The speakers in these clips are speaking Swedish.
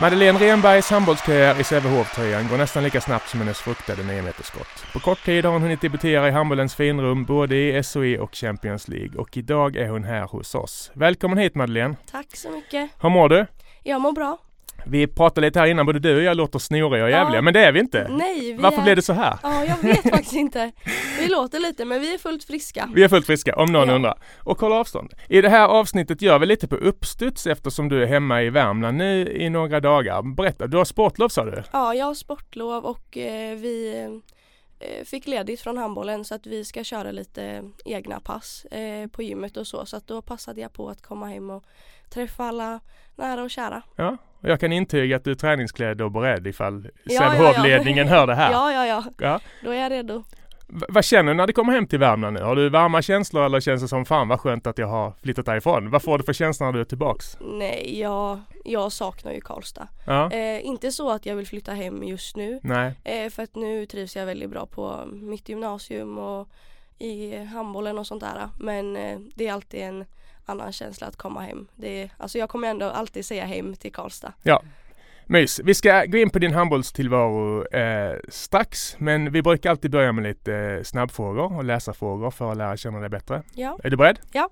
Madeleine Renbergs handbollskarriär i Sävehof-tröjan går nästan lika snabbt som hennes fruktade 9 skott. På kort tid har hon hunnit debutera i handbollens finrum både i SOE och Champions League och idag är hon här hos oss. Välkommen hit Madeleine! Tack så mycket! Hur mår du? Jag mår bra. Vi pratade lite här innan, både du och jag låter snoriga och jävliga, Ja. men det är vi inte. Nej, vi Varför är... blev det så här? Ja, jag vet faktiskt inte. Vi låter lite men vi är fullt friska. Vi är fullt friska, om någon Ja. undrar. Och håll avstånd. I det här avsnittet gör vi lite på uppstuds eftersom du är hemma i Värmland nu i några dagar. Berätta, du har sportlov sa du? Ja, jag har sportlov och eh, vi eh, fick ledigt från handbollen så att vi ska köra lite egna pass eh, på gymmet och så. Så att då passade jag på att komma hem och träffa alla nära och kära. Ja, och jag kan intyga att du är träningsklädd och beredd ifall Ja, ja, ja. Sävehof-ledningen hör det här. Ja, ja, ja. Ja. Då är jag redo. V- vad känner du när du kommer hem till Värmland nu? Har du varma känslor eller känns det som fan vad skönt att jag har flyttat därifrån? Vad får du för känslor när du är tillbaks? Nej, jag, jag saknar ju Karlstad. Ja, Eh, inte så att jag vill flytta hem just nu. nej, Eh, för att nu trivs jag väldigt bra på mitt gymnasium och i handbollen och sånt där. Men eh, det är alltid en annan känsla att komma hem. Det är, alltså jag kommer ändå alltid säga hem till Karlstad. mys. Vi ska gå in på din handbollstillvaro eh, strax, men vi brukar alltid börja med lite eh, snabbfrågor och läsarfrågor för att lära känna dig bättre. Ja. Är du beredd? Ja.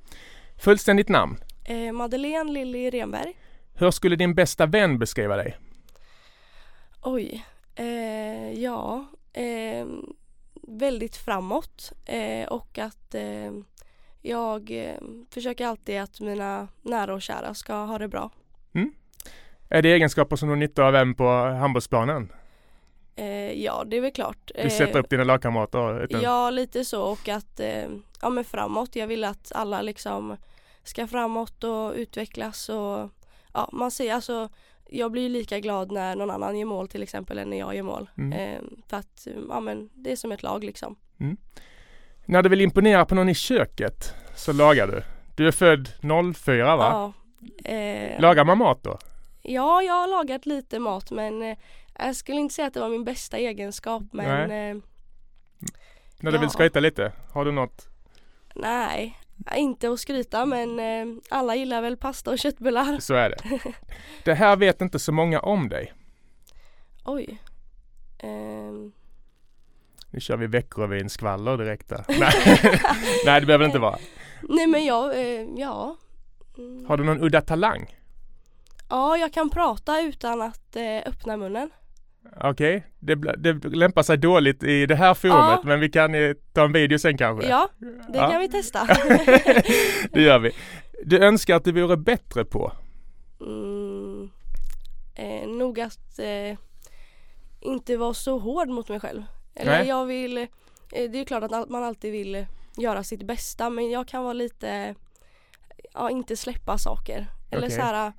Fullständigt namn. Eh, Madeleine Lilly Renberg. Hur skulle din bästa vän beskriva dig? Oj. Eh, ja. Eh, väldigt framåt eh, och att eh, jag eh, försöker alltid att mina nära och kära ska ha det bra. Är det egenskaper som du har nytta av även på handbollsplanen? Eh, ja, det är väl klart. Du sätter upp dina lagkamrater? Utan... Ja, lite så och att eh, ja men framåt. Jag vill att alla liksom ska framåt och utvecklas och ja, man ser alltså jag blir lika glad när någon annan gör mål till exempel än när jag gör mål. Mm. Eh, för att ja men det är som ett lag liksom. När du vill imponera på någon i köket så lagar du. Du är född 04 va? Ja, eh, Lagar man mat då? ja, jag har lagat lite mat men eh, jag skulle inte säga att det var min bästa egenskap men eh, När du vill Ja. skryta lite? Har du något? nej. Inte att skryta men eh, alla gillar väl pasta och köttbullar. Så är det. Det här vet inte så många om dig. Oj. Nu kör vi veckorevyn skvaller direkt där. Nej. Nej, det behöver det inte vara. Nej men jag, eh, ja. Mm. Har du någon udda talang? Ja, jag kan prata utan att eh, öppna munnen. Okej, det, bl- det lämpar sig dåligt i det här forumet Ja. men vi kan eh, ta en video sen kanske. Ja, det Ja. kan vi testa. det gör vi. Du önskar att du vore bättre på? Mm, eh, nog att eh, inte vara så hård mot mig själv. Eller Nej. jag vill, eh, det är ju klart att man alltid vill göra sitt bästa men jag kan vara lite, ja inte släppa saker. Eller Okej. så här,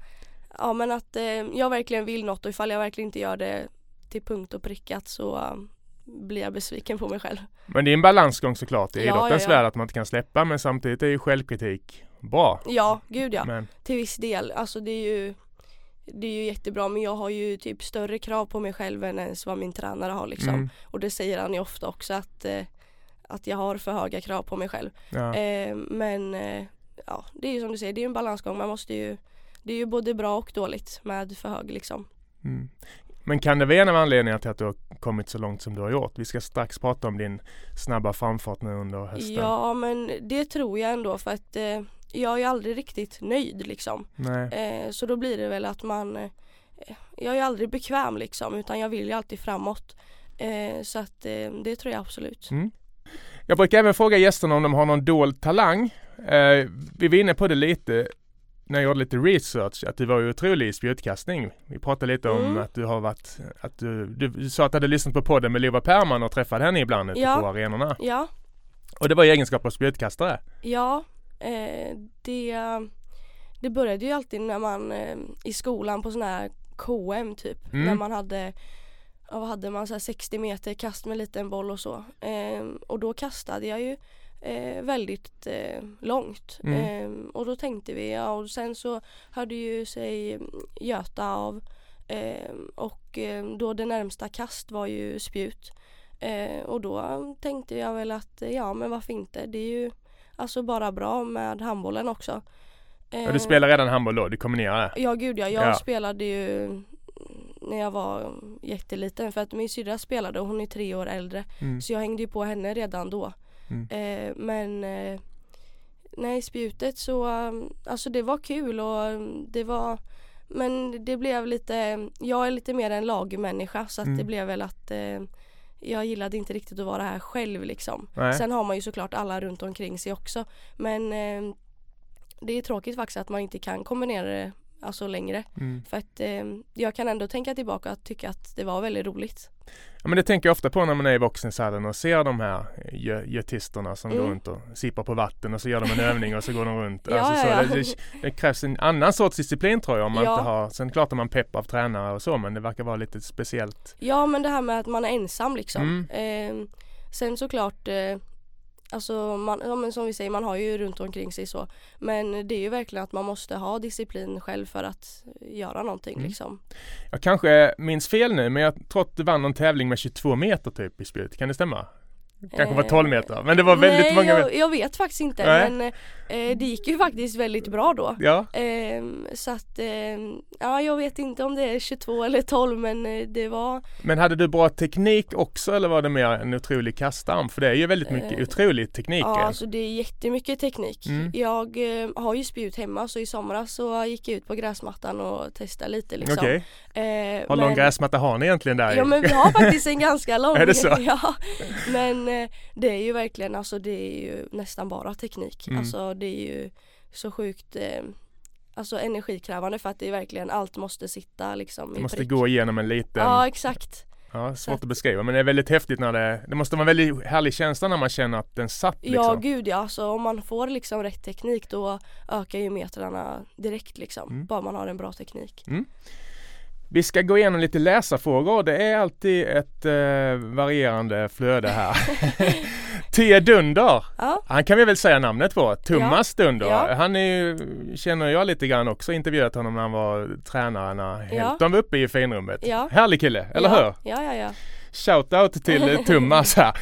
ja men att eh, jag verkligen vill något och ifall jag verkligen inte gör det till punkt och prickat så eh, blir jag besviken på mig själv. Men det är en balansgång såklart i Ja, idrottens ja, ja. värld att man inte kan släppa men samtidigt är ju självkritik bra. Ja, gud ja. Men, Till viss del. Alltså det är ju det är ju jättebra men jag har ju typ större krav på mig själv än ens vad min tränare har liksom. mm, Och det säger han ju ofta också att, eh, att jag har för höga krav på mig själv. ja. Eh, men eh, ja, det är ju som du säger, det är en balansgång. Man måste ju Det är ju både bra och dåligt med för hög liksom. Mm. Men kan det vara en av anledningarna till att du har kommit så långt som du har gjort? Vi ska strax prata om din snabba framfart nu under hösten. Ja men det tror jag ändå för att eh, jag är aldrig riktigt nöjd liksom. Eh, så då blir det väl att man eh, Jag är aldrig bekväm liksom utan jag vill ju alltid framåt. Eh, så att eh, det tror jag absolut. Mm. Jag brukar även fråga gästerna om de har någon dold talang. Eh, vi var inne på det lite när jag gjorde lite research att du var ju otrolig i spjutkastning. Vi pratade lite om Mm. att du har varit, att du, du, du sa att du hade lyssnat på podden med Lova Perman och träffade henne ibland ute Ja. på arenorna. Ja, Och det var i egenskap av spjutkastare. ja eh, det det började ju alltid när man eh, i skolan på sån här KM typ. Mm. När man hade, ja, vad hade man, så här 60 meter kast med liten boll och så. Eh, och då kastade jag ju eh, väldigt eh, långt. Mm. Eh, och då tänkte vi, ja och sen så hörde ju sig Göta av eh, och då det närmsta kast var ju spjut. Och då tänkte jag väl att ja men varför inte, det är ju alltså bara bra med handbollen också. Ja, du spelar redan handboll då? Du kombinerade? Ja gud ja, jag Ja. spelade ju när jag var jätteliten för att min syrra spelade och hon är tre år äldre Mm. så jag hängde ju på henne redan då. Mm. Eh, men eh, nej spjutet så alltså det var kul och det var men det blev lite, jag är lite mer en lagmänniska så att Mm. det blev väl att eh, jag gillade inte riktigt att vara här själv liksom. Nej. Sen har man ju såklart alla runt omkring sig också men eh, det är tråkigt faktiskt att man inte kan kombinera det alltså längre. Mm. För att eh, jag kan ändå tänka tillbaka och tycka att det var väldigt roligt. Ja, men det tänker jag ofta på när man är i boxningshallen och ser de här gö- götisterna som Mm. går runt och sippar på vatten och så gör de en övning och så går de runt. Ja, alltså, så ja, ja. Det, det, krävs en annan sorts disciplin tror jag om man inte har, sen klart att man pepp av tränare och så men det verkar vara lite speciellt. Ja men det här med att man är ensam liksom. Mm. Eh, sen såklart eh, Alltså man, ja, men som vi säger man har ju runt omkring sig så Men det är ju verkligen att man måste ha disciplin själv för att göra någonting Mm. liksom. Jag kanske minns fel nu men jag tror att du vann någon tävling med 22 meter typ i spjut, kan det stämma? Kanske var Eh, 12 meter men det var väldigt Nej många jag, jag vet faktiskt inte Nej. men eh, det gick ju faktiskt väldigt bra då. Ja, Ehm, så att, ehm, ja jag vet inte om det är 22 eller 12 men eh, det var men hade du bra teknik också eller var det mer en otrolig kastarm? För det är ju väldigt mycket Eh, otrolig teknik. Ja, eh. alltså det är jättemycket teknik. Mm. Jag eh, har ju spjut hemma så i somras så gick jag ut på gräsmattan och testade lite liksom. Okej, Eh, hur men- lång gräsmatta har ni egentligen där? Ja men vi har faktiskt en ganska lång. Är det så? ja. Men eh, det är ju verkligen, alltså det är ju nästan bara teknik. Mm. Alltså det är ju så sjukt eh, Alltså energikrävande för att det är verkligen allt måste sitta liksom i måste prick. gå igenom en liten, Ja ja, exakt. svårt att- att beskriva men det är väldigt häftigt när det, det måste vara en väldigt härlig känsla när man känner att den satt liksom. Ja gud ja, alltså om man får liksom rätt teknik då ökar ju metrarna direkt liksom. Mm. Bara man har en bra teknik. Vi ska gå igenom lite läsarfrågor. Det är alltid ett eh, varierande flöde här. T Dunder, Ja, han kan vi väl säga namnet på. Thomas Dunder. Ja. Han är ju, känner jag lite grann också, intervjuat honom när han var tränare när Helton var uppe i finrummet. Ja. Härlig kille, eller ja, hur? Ja, ja, ja. Shoutout till Thomas här.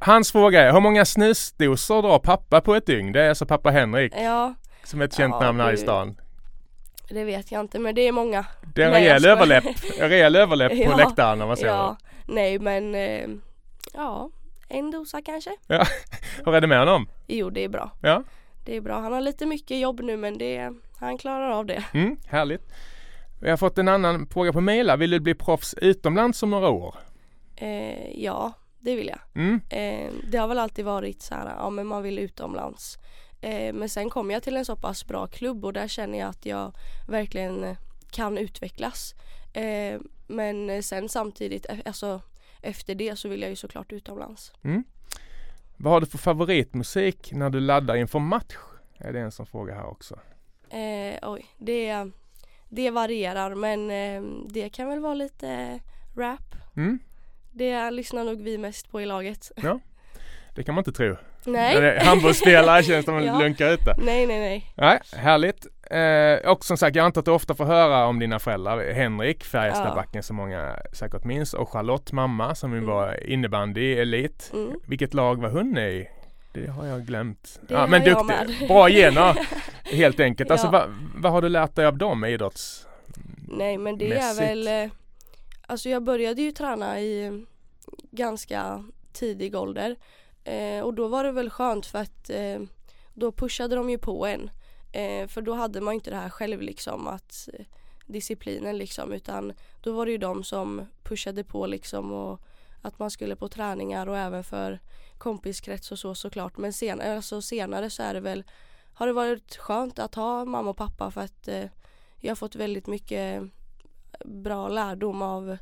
Hans fråga är, hur många snusdosor drar pappa på ett dygn? Det är alltså pappa Henrik Ja, som är ett känt Ja, namn här i stan. Det vet jag inte men det är många. Det är en rejäl överläpp, en rejäl överläpp på Ja, läktaren om man säger Ja, nej men eh, ja, en dosa kanske. det. Hur är det med honom? Jo, det är bra. Ja, Det är bra. Han har lite mycket jobb nu men det, han klarar av det. mm, härligt. Vi har fått en annan fråga på mejla. Vill du bli proffs utomlands om några år? Eh, ja, det vill jag. Mm, Eh, det har väl alltid varit så här, ja men man vill utomlands. Eh, men sen kom jag till en så pass bra klubb och där känner jag att jag verkligen eh, kan utvecklas. Eh, men sen samtidigt, alltså efter det så vill jag ju såklart utomlands. mm. Vad har du för favoritmusik när du laddar inför match? Är det en som frågar här också. Eh, oj, det, det varierar men eh, det kan väl vara lite rap. Mm, Det lyssnar nog vi mest på i laget. det kan man inte tro. Nej. Handbollsspelare känns som Ja. att lunkar ute. Nej, nej, nej. Nej, härligt. Eh, och som sagt, jag antar att du ofta får höra om dina föräldrar. Henrik, Färjestadbacken som många säkert minns och Charlotte mamma som Mm. var innebandy-elit. Mm. Vilket lag var hon i? Det har jag glömt. Det har jag med. Bra gener helt enkelt. Alltså Ja. vad, vad har du lärt dig av dem idrotts? Nej men det mässigt? är väl eh, Alltså jag började ju träna i ganska tidig ålder eh, och då var det väl skönt för att eh, då pushade de ju på en. Eh, för då hade man inte det här själv liksom att eh, disciplinen liksom utan då var det ju de som pushade på liksom och att man skulle på träningar och även för kompiskrets och så såklart men senare, alltså senare så är det väl har det varit skönt att ha mamma och pappa för att eh, jag har fått väldigt mycket bra lärdom av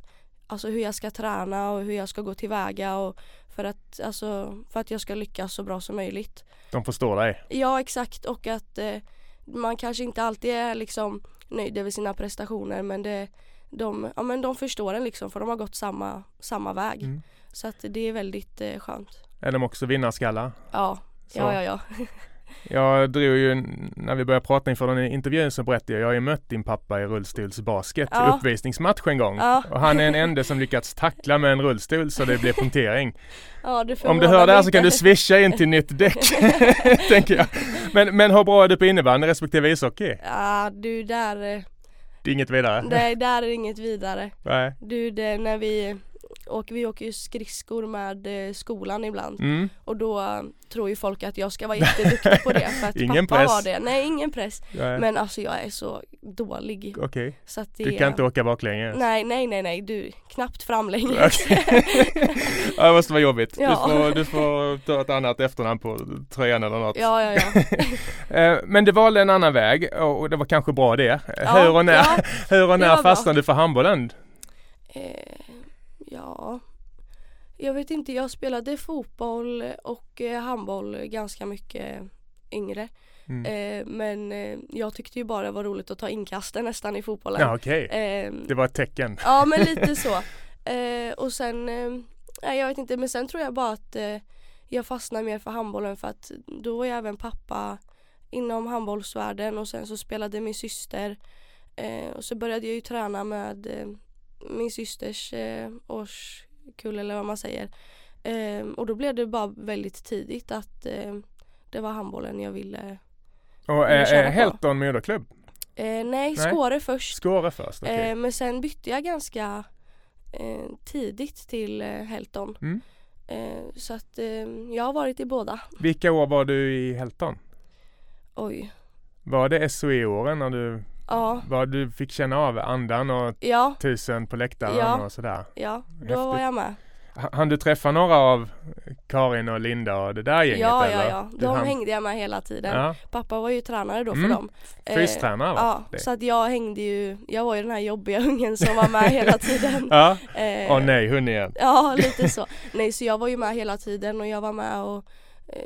alltså hur jag ska träna och hur jag ska gå tillväga och för att, alltså, för att jag ska lyckas så bra som möjligt. De förstår dig. Ja exakt och att eh, man kanske inte alltid är liksom nöjd över sina prestationer men det, de, ja, men de förstår en liksom för de har gått samma, samma väg. Mm. Så att det är väldigt eh, skönt. Är de också vinnarskallar? Ja, Så. ja, ja, ja. Jag drog ju, när vi började prata inför den intervjun så berättade jag, jag har ju mött din pappa i rullstolsbasket i Ja. uppvisningsmatch en gång. Ja. Och han är den enda som lyckats tackla med en rullstol så det blev punktering. ja det Om du hör det här så kan du swisha in till nytt däck, tänker jag. Men, men hur bra är du på innebandy respektive ishockey? Ja, du där, eh, Det är inget vidare? nej, där är inget vidare. Nej. Du, det, när vi åker, vi åker ju skridskor med eh, skolan ibland Mm. och då eh, tror ju folk att jag ska vara jätteduktig på det för att Ingen pappa press. har det. Nej, ingen press. Nej. Men alltså jag är så dålig. Okej, Så att det du kan inte åka baklänges? Nej, nej, nej, nej, du, knappt framlänges. Okej. ja, det måste vara jobbigt. Ja. Du, får, du får ta ett annat efternamn på tröjan eller något. ja, ja, ja. Eh, Men du valde en annan väg och det var kanske bra det. Ja, hur och när, ja, hur och när fastnade du för handbollen? Eh, ja, jag vet inte, jag spelade fotboll och eh, handboll ganska mycket yngre. Mm. Eh, men eh, jag tyckte ju bara det var roligt att ta inkasten nästan i fotbollen. Ja, okej. Eh, Det var ett tecken. ja men lite så. Eh, och sen, eh, jag vet inte, men sen tror jag bara att jag fastnade mer för handbollen för att då var jag även pappa inom handbollsvärlden och sen så spelade min syster och så började jag ju träna med min systers eh, årskull eller vad man säger. Eh, och då blev det bara väldigt tidigt att eh, det var handbollen jag ville. Och vill är, är. Helton moderklubb? Eh, nej, Nej. Skåre först. Skåre först? okej. Eh, men sen bytte jag ganska eh, tidigt till eh, Helton. Mm. Eh, så att eh, jag har varit i båda. Vilka år var du i Helton? Oj. Var det SOE-åren när du, Ja, var du fick känna av andan och ja, tusen på läktaren Ja. och sådär? ja. Då Häftigt. var jag med. H- hann du träffa några av Karin och Linda och det där gänget Ja, eller? ja, ja. De hann- hängde jag med hela tiden. Ja, Pappa var ju tränare då för Mm. dem. Eh, fystränare va? Ja, Det. så att jag hängde ju, jag var ju den här jobbiga ungen som var med hela tiden. Ja, Eh, åh nej, hon igen. Ja, lite så. Nej, så jag var ju med hela tiden och jag var med och eh,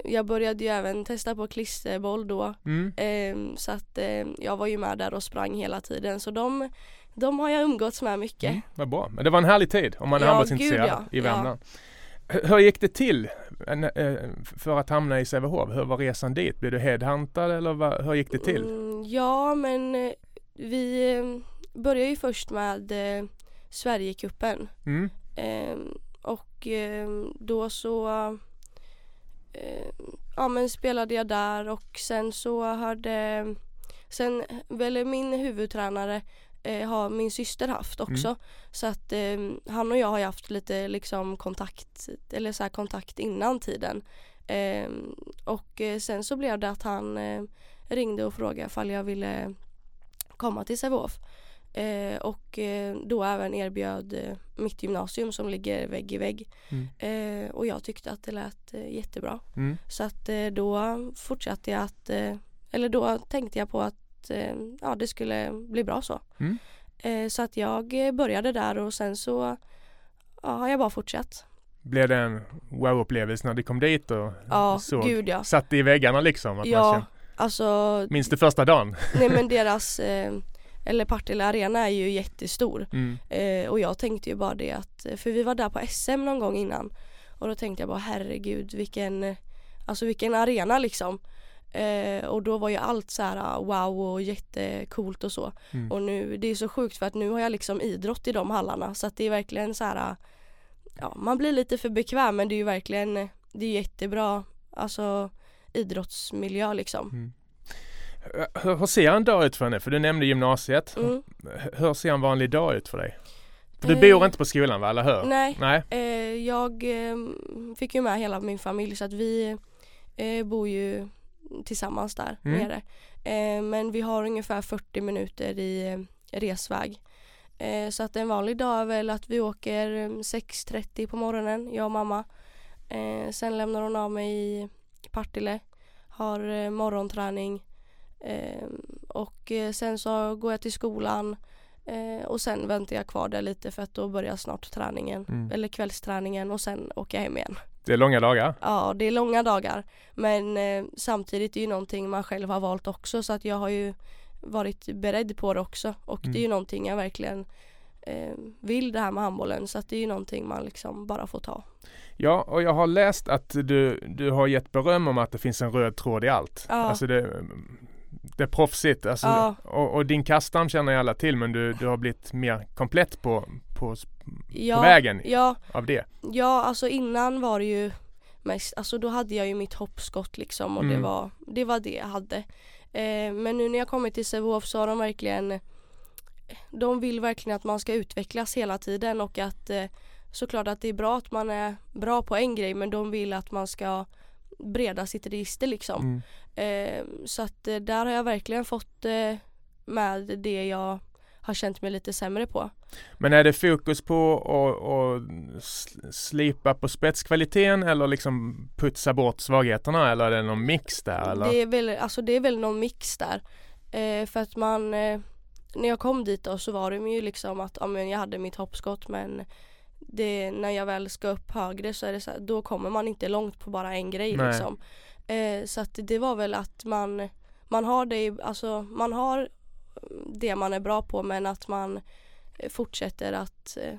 jag började ju även testa på klisterboll då. Mm. Ehm, så att eh, jag var ju med där och sprang hela tiden så de, de har jag umgåtts med mycket. Mm, vad bra. Men det var en härlig tid om man är Ja, handbollsintresserad ja. i Värmland. Hur- Hur gick det till eh, eh, för att hamna i Sävehof? Hur var resan dit? Blev du headhuntad eller vad, hur gick det till? Mm, ja men eh, vi eh, började ju först med eh, Sverigecupen Mm. Ehm, och ehm, då så eh, ja men spelade jag där och sen så hörde sen väl min huvudtränare eh, har min syster haft också. Mm. så att eh, han och jag har ju haft lite liksom kontakt eller så kontakt innan tiden. Ehm, och eh, sen så blev det att han eh, ringde och frågade ifall jag ville komma till Sävehof Eh, och eh, då även erbjöd eh, mitt gymnasium som ligger vägg i vägg. Mm. Eh, och jag tyckte att det lät eh, jättebra. Mm. Så att då fortsatte jag att, eller då tänkte jag på att ja, det skulle bli bra så. Mm. Så att jag började där och sen så ja, har jag bara fortsatt. Blev det en wow-upplevelse när du kom dit och Ja, såg? gud ja. Satt i väggarna liksom? Att man Ja, kände, alltså minns du första dagen? nej men deras, eh, eller Partille Arena är ju jättestor. Mm. Eh, och jag tänkte ju bara det att, för vi var där på SM någon gång innan och då tänkte jag bara herregud vilken, alltså vilken arena liksom. Eh, och då var ju allt så här wow och jättecoolt och så. Mm. Och nu, det är så sjukt för att nu har jag liksom idrott i de hallarna så att det är verkligen så här, ja man blir lite för bekväm men det är ju verkligen, det är jättebra, alltså idrottsmiljö liksom. Mm. Hur, hur ser en dag ut för henne? För du nämnde gymnasiet. Mm. Hur ser en vanlig dag ut för dig? För du Eh, bor inte på skolan va, eller hur? Nej, Nej. Eh, jag eh, fick ju med hela min familj så att vi eh, bor ju tillsammans där Mm. nere. Eh, men vi har ungefär 40 minuter i eh, resväg. Eh, så att en vanlig dag är väl att vi åker eh, 6.30 på morgonen, jag och mamma. Sen lämnar hon av mig i Partille, har morgonträning och eh, sen så går jag till skolan eh, och sen väntar jag kvar där lite för att då börjar snart träningen Mm. eller kvällsträningen och sen åker jag hem igen. Det är långa dagar. Ja, det är långa dagar. Men eh, samtidigt är det ju någonting man själv har valt också så att jag har ju varit beredd på det också och mm. det är ju mm. någonting jag verkligen eh, vill det här med handbollen så att det är ju någonting man liksom bara får ta. Ja, och jag har läst att du, du har gett beröm om att det finns en röd tråd i allt. Ja. Alltså det, det är proffsigt. Alltså, ja. och, och, din kastarm känner ju alla till men du, du har blivit mer komplett på, på, ja, på vägen ja, av det. Ja, alltså innan var det ju mest, alltså då hade jag ju mitt hoppskott liksom och mm. det, var, det var det jag hade. Eh, men nu när jag kommit till Sävehof så har de verkligen de vill verkligen att man ska utvecklas hela tiden och att eh, såklart att det är bra att man är bra på en grej men de vill att man ska breda sitt register liksom. Mm. Eh, så att eh, där har jag verkligen fått eh, med det jag har känt mig lite sämre på. Men är det fokus på att slipa på spetskvaliteten eller liksom putsa bort svagheterna eller är det någon mix där? Eller? Det är väl, alltså det är väl någon mix där. Eh, för att man, eh, när jag kom dit då så var det ju liksom att ja, men jag hade mitt hoppskott men det, när jag väl ska upp högre så är det så här, då kommer man inte långt på bara en grej Nej. liksom. Eh, så att det var väl att man, man har det, alltså man har det man är bra på men att man fortsätter att eh,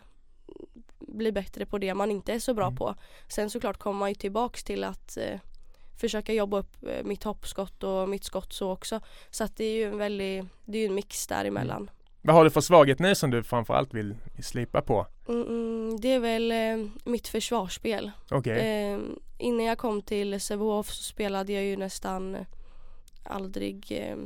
bli bättre på det man inte är så bra mm. på. Sen såklart kommer man ju tillbaks till att eh, försöka jobba upp eh, mitt hoppskott och mitt skott så också. Så att det är ju en väldigt, det är ju en mix däremellan. Vad har du för svaghet nu som du framförallt vill slipa på? Mm, mm det är väl eh, mitt försvarsspel. Okay. Eh, innan jag kom till Sävehof så spelade jag ju nästan aldrig eh,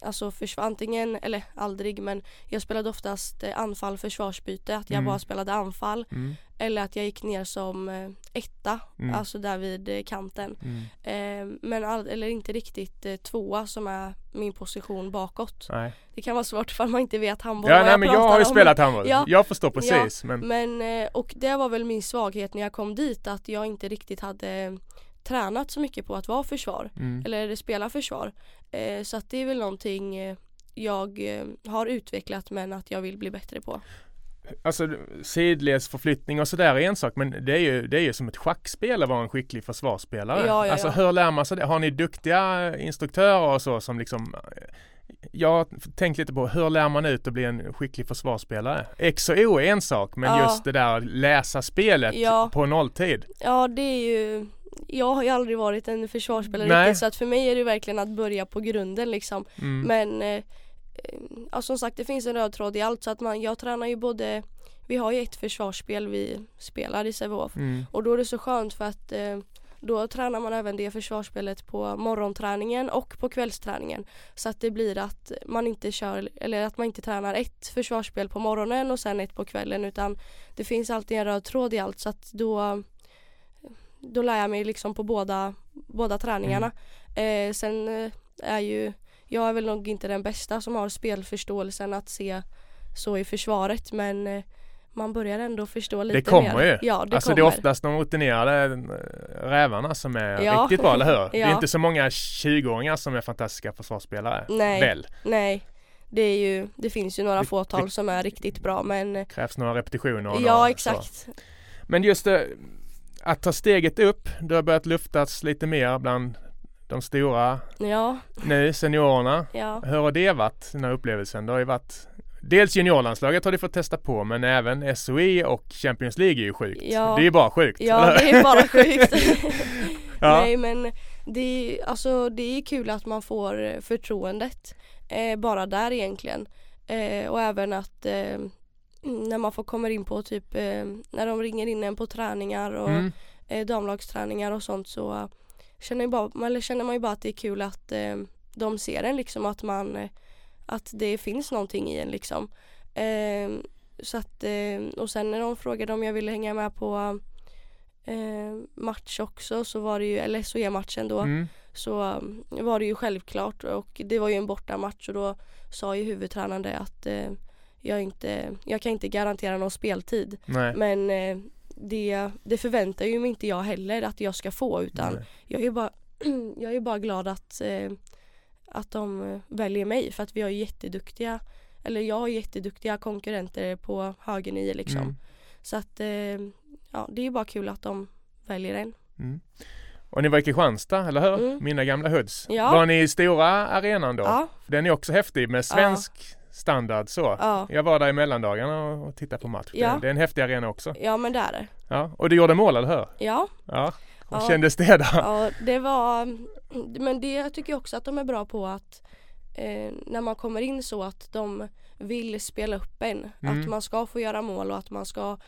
alltså försvar, antingen, eller aldrig men jag spelade oftast eh, anfall försvarsbyte, att jag mm. bara spelade anfall mm. Eller att jag gick ner som eh, etta, mm. alltså där vid eh, kanten. Eh, men all, eller inte riktigt eh, tvåa som är min position bakåt. Nej. Det kan vara svårt för man inte vet handboll. Ja, nej, jag men jag har ju om. spelat handboll. Ja, jag förstår precis. Ja, men... men och det var väl min svaghet när jag kom dit att jag inte riktigt hade tränat så mycket på att vara försvar mm. eller spela försvar. Så att det är väl någonting jag har utvecklat men att jag vill bli bättre på. Alltså sidledsförflyttning och sådär är en sak men det är ju, det är ju som ett schackspel att vara en skicklig försvarsspelare. Ja, ja, alltså hur lär man sig det? Har ni duktiga instruktörer och så som liksom jag har tänkt lite på hur lär man ut att bli en skicklig försvarsspelare? X och O är en sak men ja. just det där läsa spelet på nolltid. Ja det är ju jag har ju aldrig varit en försvarsspelare Nej. riktigt så att för mig är det verkligen att börja på grunden liksom. Mm. Men eh, ja, som sagt det finns en röd tråd i allt så att man, jag tränar ju både Vi har ju ett försvarsspel vi spelar i Sävehof mm. och då är det så skönt för att eh, då tränar man även det försvarsspelet på morgonträningen och på kvällsträningen. Så att det blir att man inte kör, eller att man inte tränar ett försvarsspel på morgonen och sen ett på kvällen utan det finns alltid en röd tråd i allt så att då då lär jag mig liksom på båda, båda träningarna. Mm. Eh, sen eh, är ju, jag är väl nog inte den bästa som har spelförståelsen att se så i försvaret men eh, man börjar ändå förstå lite mer. Det kommer mer. ju. Ja, det alltså kommer. det är oftast de rutinerade eh, rävarna som är ja. riktigt bra, eller hur? Ja. Det är inte så många 20-åringar som är fantastiska försvarsspelare. Nej. Väl? Nej. Det, är ju, det finns ju några det, fåtal det, som är riktigt bra men Krävs några repetitioner och Ja några, exakt. Så. Men just det, att ta steget upp, det har börjat luftas lite mer bland de stora ja. nu, seniorerna. Ja. Hur har det varit, den här upplevelsen? Det har ju varit Dels juniorlandslaget har du fått testa på men även SOE och Champions League är ju sjukt. Ja. Det är ju bara sjukt. Ja, det är bara sjukt. ja. Nej men det är, alltså, det är kul att man får förtroendet eh, bara där egentligen. Eh, och även att eh, när man får komma in på typ eh, när de ringer in en på träningar och mm. eh, damlagsträningar och sånt så känner, bara, eller känner man ju bara att det är kul att eh, de ser en liksom att man eh, att det finns någonting i en liksom. Eh, så att eh, och sen när de frågade om jag ville hänga med på match också så var det ju, eller SOE-matchen då mm. så var det ju självklart och det var ju en bortamatch och då sa ju huvudtränaren det att jag, inte, jag kan inte garantera någon speltid. Nej. Men eh, det, det förväntar ju mig inte jag heller att jag ska få utan jag är bara, jag är bara glad att, eh, att de eh, väljer mig för att vi har jätteduktiga eller jag har jätteduktiga konkurrenter på höger nio liksom. Mm. Så att ja, det är bara kul att de väljer en. Mm. Och ni var i Kristianstad, eller hur? Mm. Mina gamla hoods. Ja. Var ni i stora arenan då? Ja, Den är också häftig med svensk standard så. ja, Jag var där i mellandagarna och och tittade på match. Ja. Det, det är en häftig arena också. ja men det är det. Ja. Och du gjorde mål, eller hur? Ja, Ja. Och Ja. kändes det då? ja, det var, men det tycker jag också att de är bra på att eh, när man kommer in så att de vill spela upp en. Mm. Att man ska få göra mål och att man ska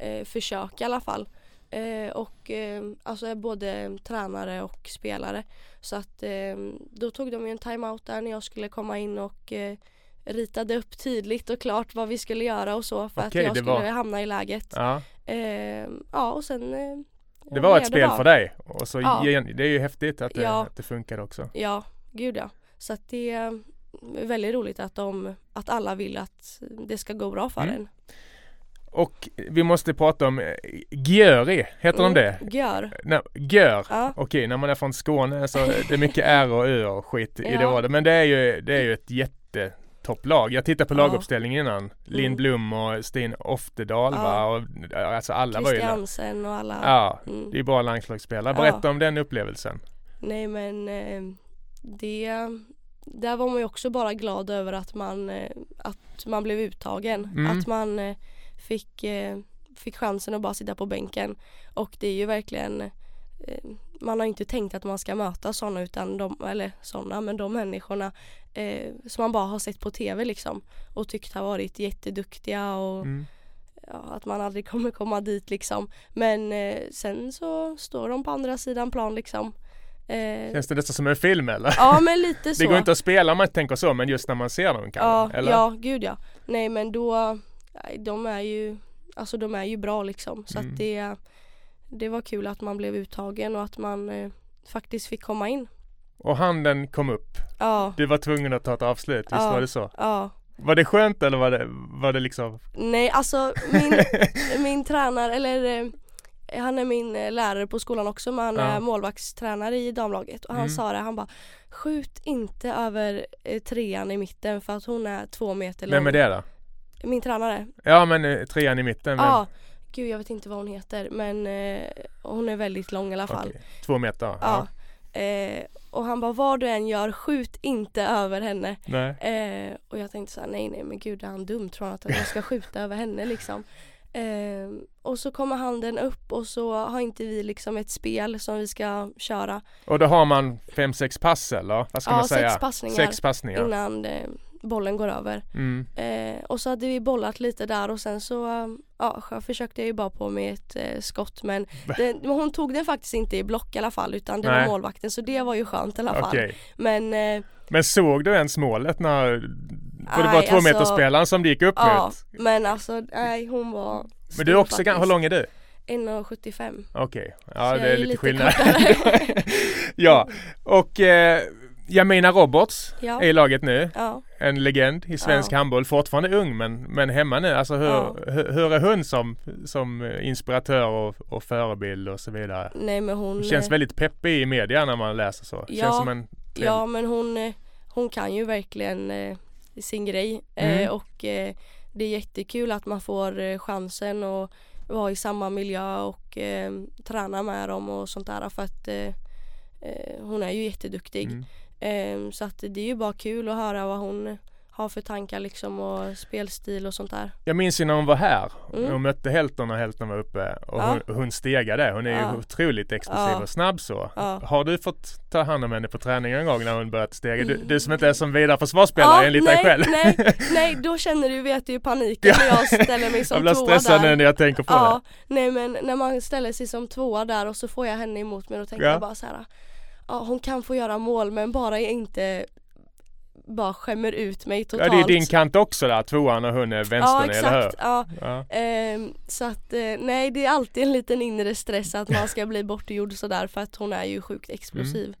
eh, försöka i alla fall. Eh, och eh, alltså är både tränare och spelare. Så att eh, då tog de ju en timeout där när jag skulle komma in och eh, ritade upp tydligt och klart vad vi skulle göra och så för Okej, att det jag skulle var- hamna i läget. Ja. Eh, ja och sen eh, Det var ett spel bra. för dig. Och så Ja. det är ju häftigt att det, Ja. att det funkade också. Ja, gud ja. Så att det är väldigt roligt att, de, att alla vill att det ska gå bra för Mm. en. Och vi måste prata om eh, Gjöri, heter de det? Gör. Nej, Gör. Ja, Okej, när man är från Skåne så det är mycket R och Ö och skit i det ordet. Men det är ju, det är ju ett jättetopplag. Jag tittade på Ja. laguppställningen innan. Linn Blom och Stin Oftedal Ja. va? Och, alltså alla var ju. Christiansen och alla. Ja, Mm. det är bra landslagsspelare. Ja. Berätta om den upplevelsen. Nej men eh, det, där var man ju också bara glad över att man, eh, att man blev uttagen. Mm. Att man eh, fick, fick chansen att bara sitta på bänken. Och det är ju verkligen man har inte tänkt att man ska möta sådana utan de, eller sådana, men de människorna eh, som man bara har sett på tv liksom och tyckt har varit jätteduktiga och Mm. ja, att man aldrig kommer komma dit liksom. Men eh, sen så står de på andra sidan plan liksom. Eh, Känns det nästan som en film eller? ja men lite så. Det går inte att spela om man inte tänker så, men just när man ser dem kan ja, eller? ja, gud ja. Nej men då, de är ju, alltså de är ju bra liksom. Så Mm. att det, det var kul att man blev uttagen och att man eh, faktiskt fick komma in. Och handen kom upp. Ja, Du var tvungen att ta ett avslut, visst Ja. var det så? ja. Var det skönt eller var det, var det liksom? Nej alltså min, min tränare, eller eh, han är min eh, lärare på skolan också men han Ja. är målvaktstränare i damlaget och han Mm. sa det, han bara Skjut inte över eh, trean i mitten för att hon är två meter lång. Vem är det då? Min tränare. Ja men trean i mitten. vem? Ja, gud jag vet inte vad hon heter men eh, hon är väldigt lång i alla fall. Okej, Två meter? Ja. Eh, och han bara vad du än gör, skjut inte över henne. Nej. Eh, och jag tänkte så här, nej nej men gud är han dum tror han att jag ska skjuta över henne liksom. Eh, och så kommer handen upp och så har inte vi liksom ett spel som vi ska köra. Och då har man fem, sex pass eller? Vad ska Ja, man säga? sex passningar Sex passningar. innan eh, bollen går över. Mm. Eh, och så hade vi bollat lite där och sen så eh, ja, jag försökte jag ju bara på med ett eh, skott men det, men hon tog den faktiskt inte i block i alla fall utan det Nej. var målvakten så det var ju skönt i alla fall. Okej. Men eh, Men såg du ens målet när... För det var två alltså- spelaren som det gick upp ja, mot. men alltså nej hon var Men du är också gan- hur faktiskt. lång är du? 1,75 Okej, Så ja jag det är är lite lite skillnad. ja, och eh, Jamina Roberts Ja. är i laget nu. Ja, En legend i svensk Ja. handboll. Fortfarande ung men, men hemma nu. Alltså hur, Ja. hur, hur är hon som, som inspiratör och, och förebild och så vidare? nej men hon Hon känns eh, väldigt peppig i media när man läser så. Ja, Känns som en trevlig- Ja men hon, eh, hon kan ju verkligen eh, sin grej Mm. eh, och eh, det är jättekul att man får eh, chansen att vara i samma miljö och eh, träna med dem och sånt där för att eh, eh, hon är ju jätteduktig. Mm. Eh, så att det är ju bara kul att höra vad hon har för tankar liksom och spelstil och sånt där. Jag minns ju när hon var här. Mm. Hon mötte Helton när Helton var uppe och Ja. hon, hon stegade. Hon är Ja. ju otroligt explosiv Ja. och snabb så. Ja. Har du fått ta hand om henne på träning en gång när hon börjat stega? Du, du som inte är som vidare försvarsspelare enligt nej, dig själv. nej, nej då känner du vet ju paniken när jag ställer mig jag som blir tvåa stressad där. nu när jag tänker på Ja, nej men när man ställer sig som tvåa där och så får jag henne emot mig då tänker Ja. jag bara så här. Ja hon kan få göra mål men bara jag inte bara skämmer ut mig totalt. Ja det är din kant också där, tvåan och hon är Ja vänstern, eller hur? exakt, ja. Ja. Ehm, så att eh, nej det är alltid en liten inre stress att man ska bli bortgjord sådär för att hon är ju sjukt explosiv. Mm.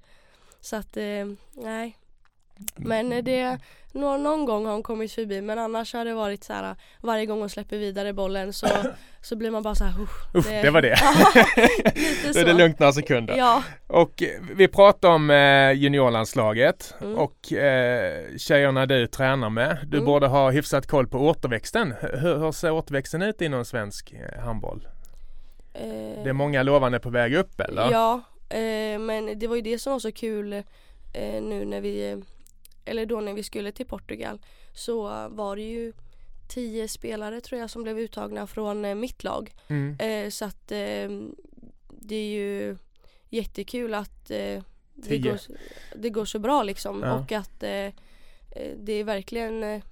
Så att eh, nej. Men eh, det, nå, någon gång har hon kommit förbi men annars har det varit så här varje gång hon släpper vidare bollen så, så blir man bara så här "Uff, Uff, det var det. Då är det lugnt några sekunder. Ja, Och eh, vi pratar om eh, juniorlandslaget Mm. och eh, tjejerna du tränar med. Du Mm. borde ha hyfsat koll på återväxten. Hur, hur ser återväxten ut inom svensk handboll? Eh, Det är många lovande på väg upp eller? Ja, eh, men det var ju det som var så kul nu när vi, eller då när vi skulle till Portugal så var det ju tio spelare tror jag som blev uttagna från eh, mitt lag. Mm. Eh, så att eh, det är ju jättekul att eh, det, går, det går så bra liksom Ja. och att eh, eh, det är verkligen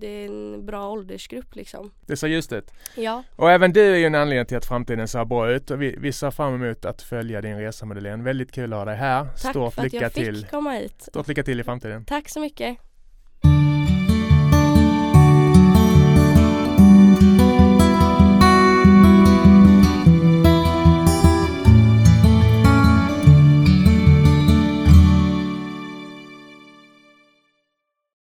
det är en bra åldersgrupp liksom. Det ser ljust ut. Ja, Och även du är ju en anledning till att framtiden ser bra ut och vi, vi ser fram emot att följa din resa Madeleine. Väldigt kul att ha dig här. tack Stort för att lycka jag fick till. komma hit. Stort lycka till i framtiden. Tack så mycket.